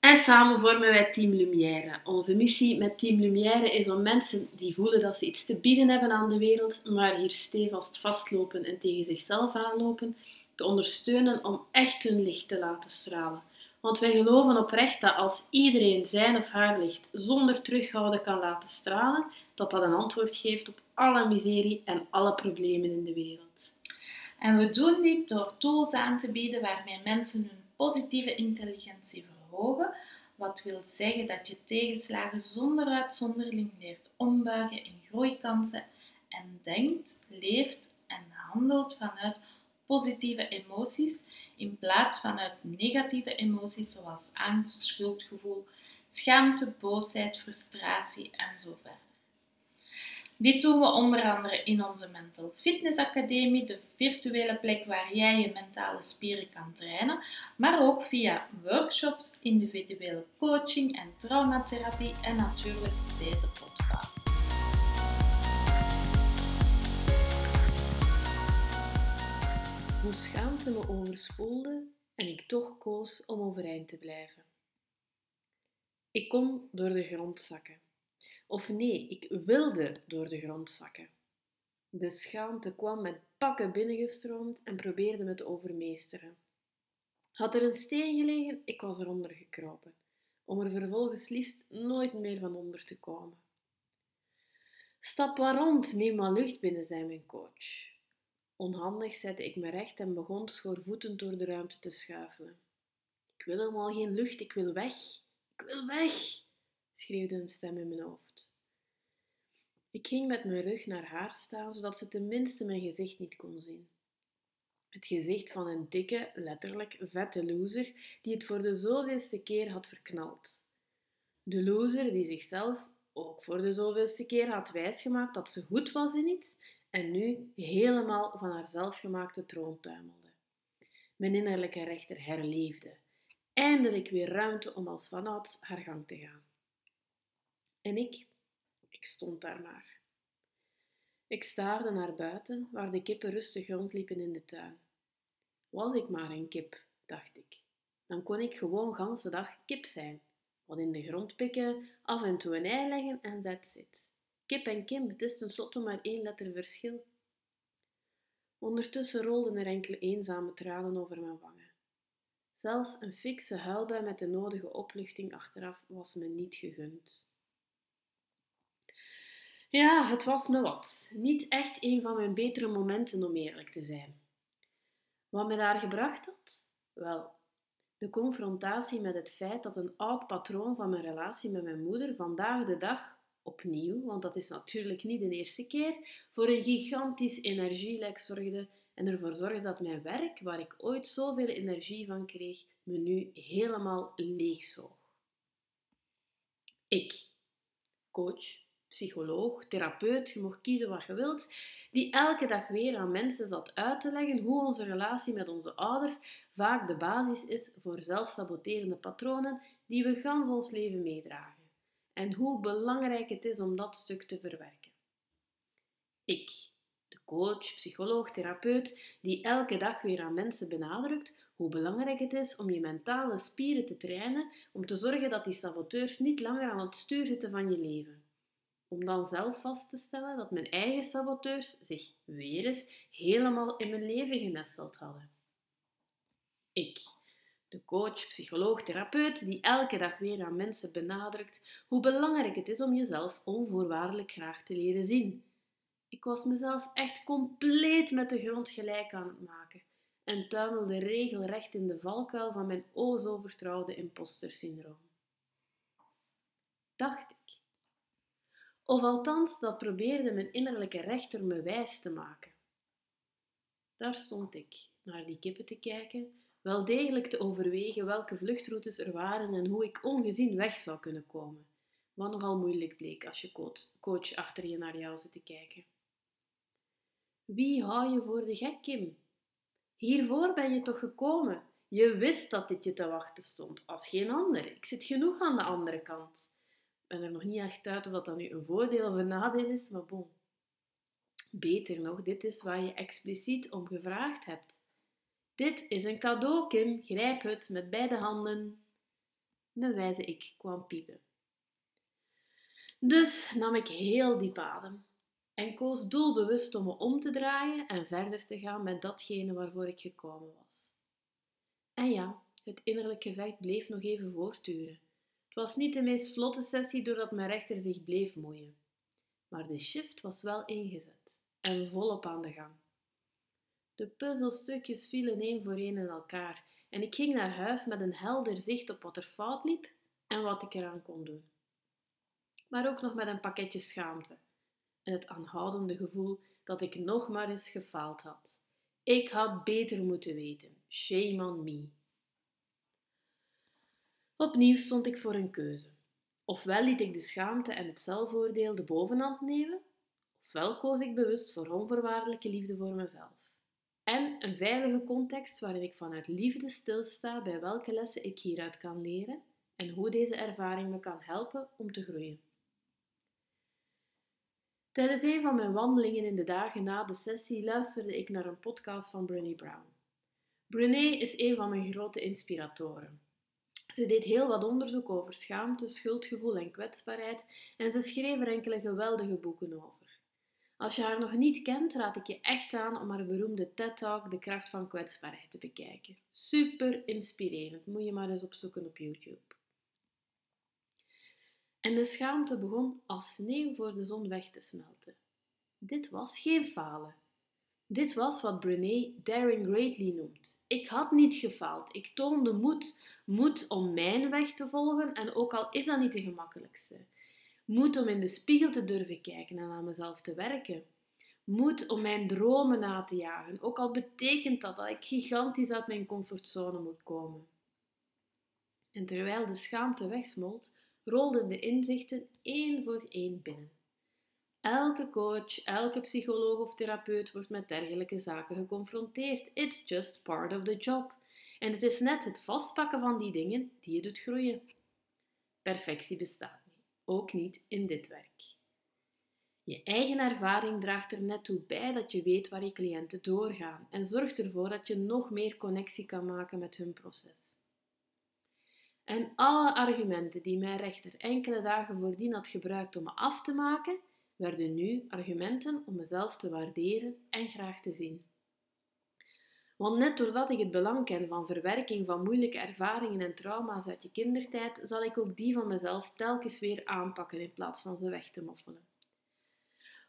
en samen vormen wij Team Lumière. Onze missie met Team Lumière is om mensen die voelen dat ze iets te bieden hebben aan de wereld, maar hier stevast vastlopen en tegen zichzelf aanlopen, te ondersteunen om echt hun licht te laten stralen. Want wij geloven oprecht dat als iedereen zijn of haar licht zonder terughouden kan laten stralen, dat dat een antwoord geeft op alle miserie en alle problemen in de wereld. En we doen dit door tools aan te bieden waarmee mensen hun positieve intelligentie verhogen. Wat wil zeggen dat je tegenslagen zonder uitzondering leert ombuigen in groeikansen en denkt, leeft en handelt vanuit positieve emoties in plaats van uit negatieve emoties zoals angst, schuldgevoel, schaamte, boosheid, frustratie en zo. Dit doen we onder andere in onze Mental Fitness Academie, de virtuele plek waar jij je mentale spieren kan trainen, maar ook via workshops, individuele coaching en traumatherapie en natuurlijk deze podcast. Hoe schaamte me overspoelde en ik toch koos om overeind te blijven. Ik kon door de grond zakken. Of nee, ik wilde door de grond zakken. De schaamte kwam met pakken binnengestroomd en probeerde me te overmeesteren. Had er een steen gelegen, ik was eronder gekropen, om er vervolgens liefst nooit meer van onder te komen. Stap maar rond, neem maar lucht binnen, zei mijn coach. Onhandig zette ik me recht en begon schoorvoetend door de ruimte te schuifelen. Ik wil helemaal geen lucht, ik wil weg. Ik wil weg, schreeuwde een stem in mijn hoofd. Ik ging met mijn rug naar haar staan, zodat ze tenminste mijn gezicht niet kon zien. Het gezicht van een dikke, letterlijk vette loser die het voor de zoveelste keer had verknald. De loser die zichzelf ook voor de zoveelste keer had wijsgemaakt dat ze goed was in iets en nu helemaal van haar zelfgemaakte troon tuimelde. Mijn innerlijke rechter herleefde. Eindelijk weer ruimte om als vanouds haar gang te gaan. En ik, ik stond daar maar. Ik staarde naar buiten, waar de kippen rustig rondliepen in de tuin. Was ik maar een kip, dacht ik. Dan kon ik gewoon ganse dag kip zijn. Wat in de grond pikken, af en toe een ei leggen en that's it. Kip en Kim, het is tenslotte maar één letter verschil. Ondertussen rolden er enkele eenzame tranen over mijn wangen. Zelfs een fikse huilbui met de nodige opluchting achteraf was me niet gegund. Ja, het was me wat. Niet echt een van mijn betere momenten om eerlijk te zijn. Wat me daar gebracht had? Wel, de confrontatie met het feit dat een oud patroon van mijn relatie met mijn moeder vandaag de dag opnieuw, want dat is natuurlijk niet de eerste keer, voor een gigantisch energielek zorgde en ervoor zorgde dat mijn werk, waar ik ooit zoveel energie van kreeg, me nu helemaal leegzoog. Ik, coach, psycholoog, therapeut, je mag kiezen wat je wilt, die elke dag weer aan mensen zat uit te leggen hoe onze relatie met onze ouders vaak de basis is voor zelfsaboterende patronen die we gans ons leven meedragen en hoe belangrijk het is om dat stuk te verwerken. Ik, de coach, psycholoog, therapeut, die elke dag weer aan mensen benadrukt hoe belangrijk het is om je mentale spieren te trainen om te zorgen dat die saboteurs niet langer aan het stuur zitten van je leven. Om dan zelf vast te stellen dat mijn eigen saboteurs zich weer eens helemaal in mijn leven genesteld hadden. Ik, de coach, psycholoog, therapeut, die elke dag weer aan mensen benadrukt hoe belangrijk het is om jezelf onvoorwaardelijk graag te leren zien. Ik was mezelf echt compleet met de grond gelijk aan het maken en tuimelde regelrecht in de valkuil van mijn o zo vertrouwde impostersyndroom. Dacht. Of althans, dat probeerde mijn innerlijke rechter me wijs te maken. Daar stond ik, naar die kippen te kijken, wel degelijk te overwegen welke vluchtroutes er waren en hoe ik ongezien weg zou kunnen komen. Wat nogal moeilijk bleek als je coach achter je naar jou zit te kijken. Wie hou je voor de gek, Kim? Hiervoor ben je toch gekomen? Je wist dat dit je te wachten stond, als geen ander. Ik zit genoeg aan de andere kant. Ben er nog niet echt uit of dat nu een voordeel of een nadeel is, maar bon. Beter nog, dit is waar je expliciet om gevraagd hebt. Dit is een cadeau, Kim, grijp het met beide handen. Mijn wijze ik kwam piepen. Dus nam ik heel diep adem en koos doelbewust om me om te draaien en verder te gaan met datgene waarvoor ik gekomen was. En ja, het innerlijk gevecht bleef nog even voortduren. Was niet de meest vlotte sessie doordat mijn rechter zich bleef moeien. Maar de shift was wel ingezet en volop aan de gang. De puzzelstukjes vielen één voor één in elkaar en ik ging naar huis met een helder zicht op wat er fout liep en wat ik eraan kon doen. Maar ook nog met een pakketje schaamte en het aanhoudende gevoel dat ik nog maar eens gefaald had. Ik had beter moeten weten. Shame on me. Opnieuw stond ik voor een keuze. Ofwel liet ik de schaamte en het zelfoordeel de bovenhand nemen, ofwel koos ik bewust voor onvoorwaardelijke liefde voor mezelf. En een veilige context waarin ik vanuit liefde stilsta bij welke lessen ik hieruit kan leren en hoe deze ervaring me kan helpen om te groeien. Tijdens een van mijn wandelingen in de dagen na de sessie luisterde ik naar een podcast van Brené Brown. Brené is een van mijn grote inspiratoren. Ze deed heel wat onderzoek over schaamte, schuldgevoel en kwetsbaarheid en ze schreef er enkele geweldige boeken over. Als je haar nog niet kent, raad ik je echt aan om haar beroemde TED-talk De kracht van kwetsbaarheid te bekijken. Super inspirerend, moet je maar eens opzoeken op YouTube. En de schaamte begon als sneeuw voor de zon weg te smelten. Dit was geen falen. Dit was wat Brené daring greatly noemt. Ik had niet gefaald. Ik toonde moed. Moed om mijn weg te volgen en ook al is dat niet de gemakkelijkste. Moed om in de spiegel te durven kijken en aan mezelf te werken. Moed om mijn dromen na te jagen, ook al betekent dat dat ik gigantisch uit mijn comfortzone moet komen. En terwijl de schaamte wegsmolt, rolden de inzichten één voor één binnen. Elke coach, elke psycholoog of therapeut wordt met dergelijke zaken geconfronteerd. It's just part of the job. En het is net het vastpakken van die dingen die je doet groeien. Perfectie bestaat niet, ook niet in dit werk. Je eigen ervaring draagt er net toe bij dat je weet waar je cliënten doorgaan en zorgt ervoor dat je nog meer connectie kan maken met hun proces. En alle argumenten die mijn rechter enkele dagen voordien had gebruikt om me af te maken, werden nu argumenten om mezelf te waarderen en graag te zien. Want net doordat ik het belang ken van verwerking van moeilijke ervaringen en trauma's uit je kindertijd, zal ik ook die van mezelf telkens weer aanpakken in plaats van ze weg te moffelen.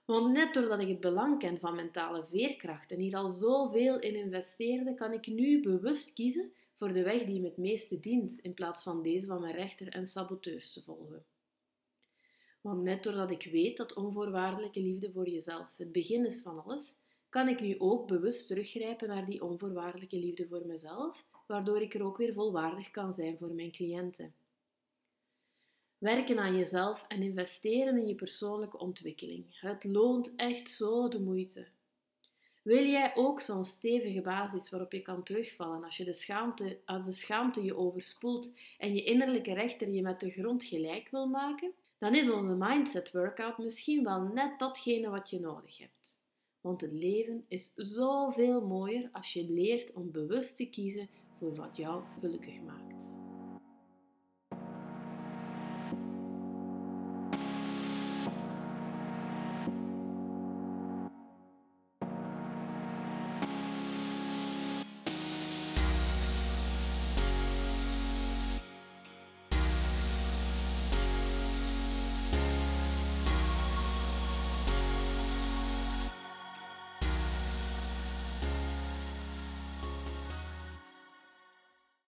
Want net doordat ik het belang ken van mentale veerkracht en hier al zoveel in investeerde, kan ik nu bewust kiezen voor de weg die me het meeste dient, in plaats van deze van mijn rechter en saboteurs te volgen. Want net doordat ik weet dat onvoorwaardelijke liefde voor jezelf het begin is van alles, kan ik nu ook bewust teruggrijpen naar die onvoorwaardelijke liefde voor mezelf, waardoor ik er ook weer volwaardig kan zijn voor mijn cliënten. Werken aan jezelf en investeren in je persoonlijke ontwikkeling. Het loont echt zo de moeite. Wil jij ook zo'n stevige basis waarop je kan terugvallen als, je de schaamte, als de schaamte je overspoelt en je innerlijke rechter je met de grond gelijk wil maken? Dan is onze mindset workout misschien wel net datgene wat je nodig hebt. Want het leven is zoveel mooier als je leert om bewust te kiezen voor wat jou gelukkig maakt.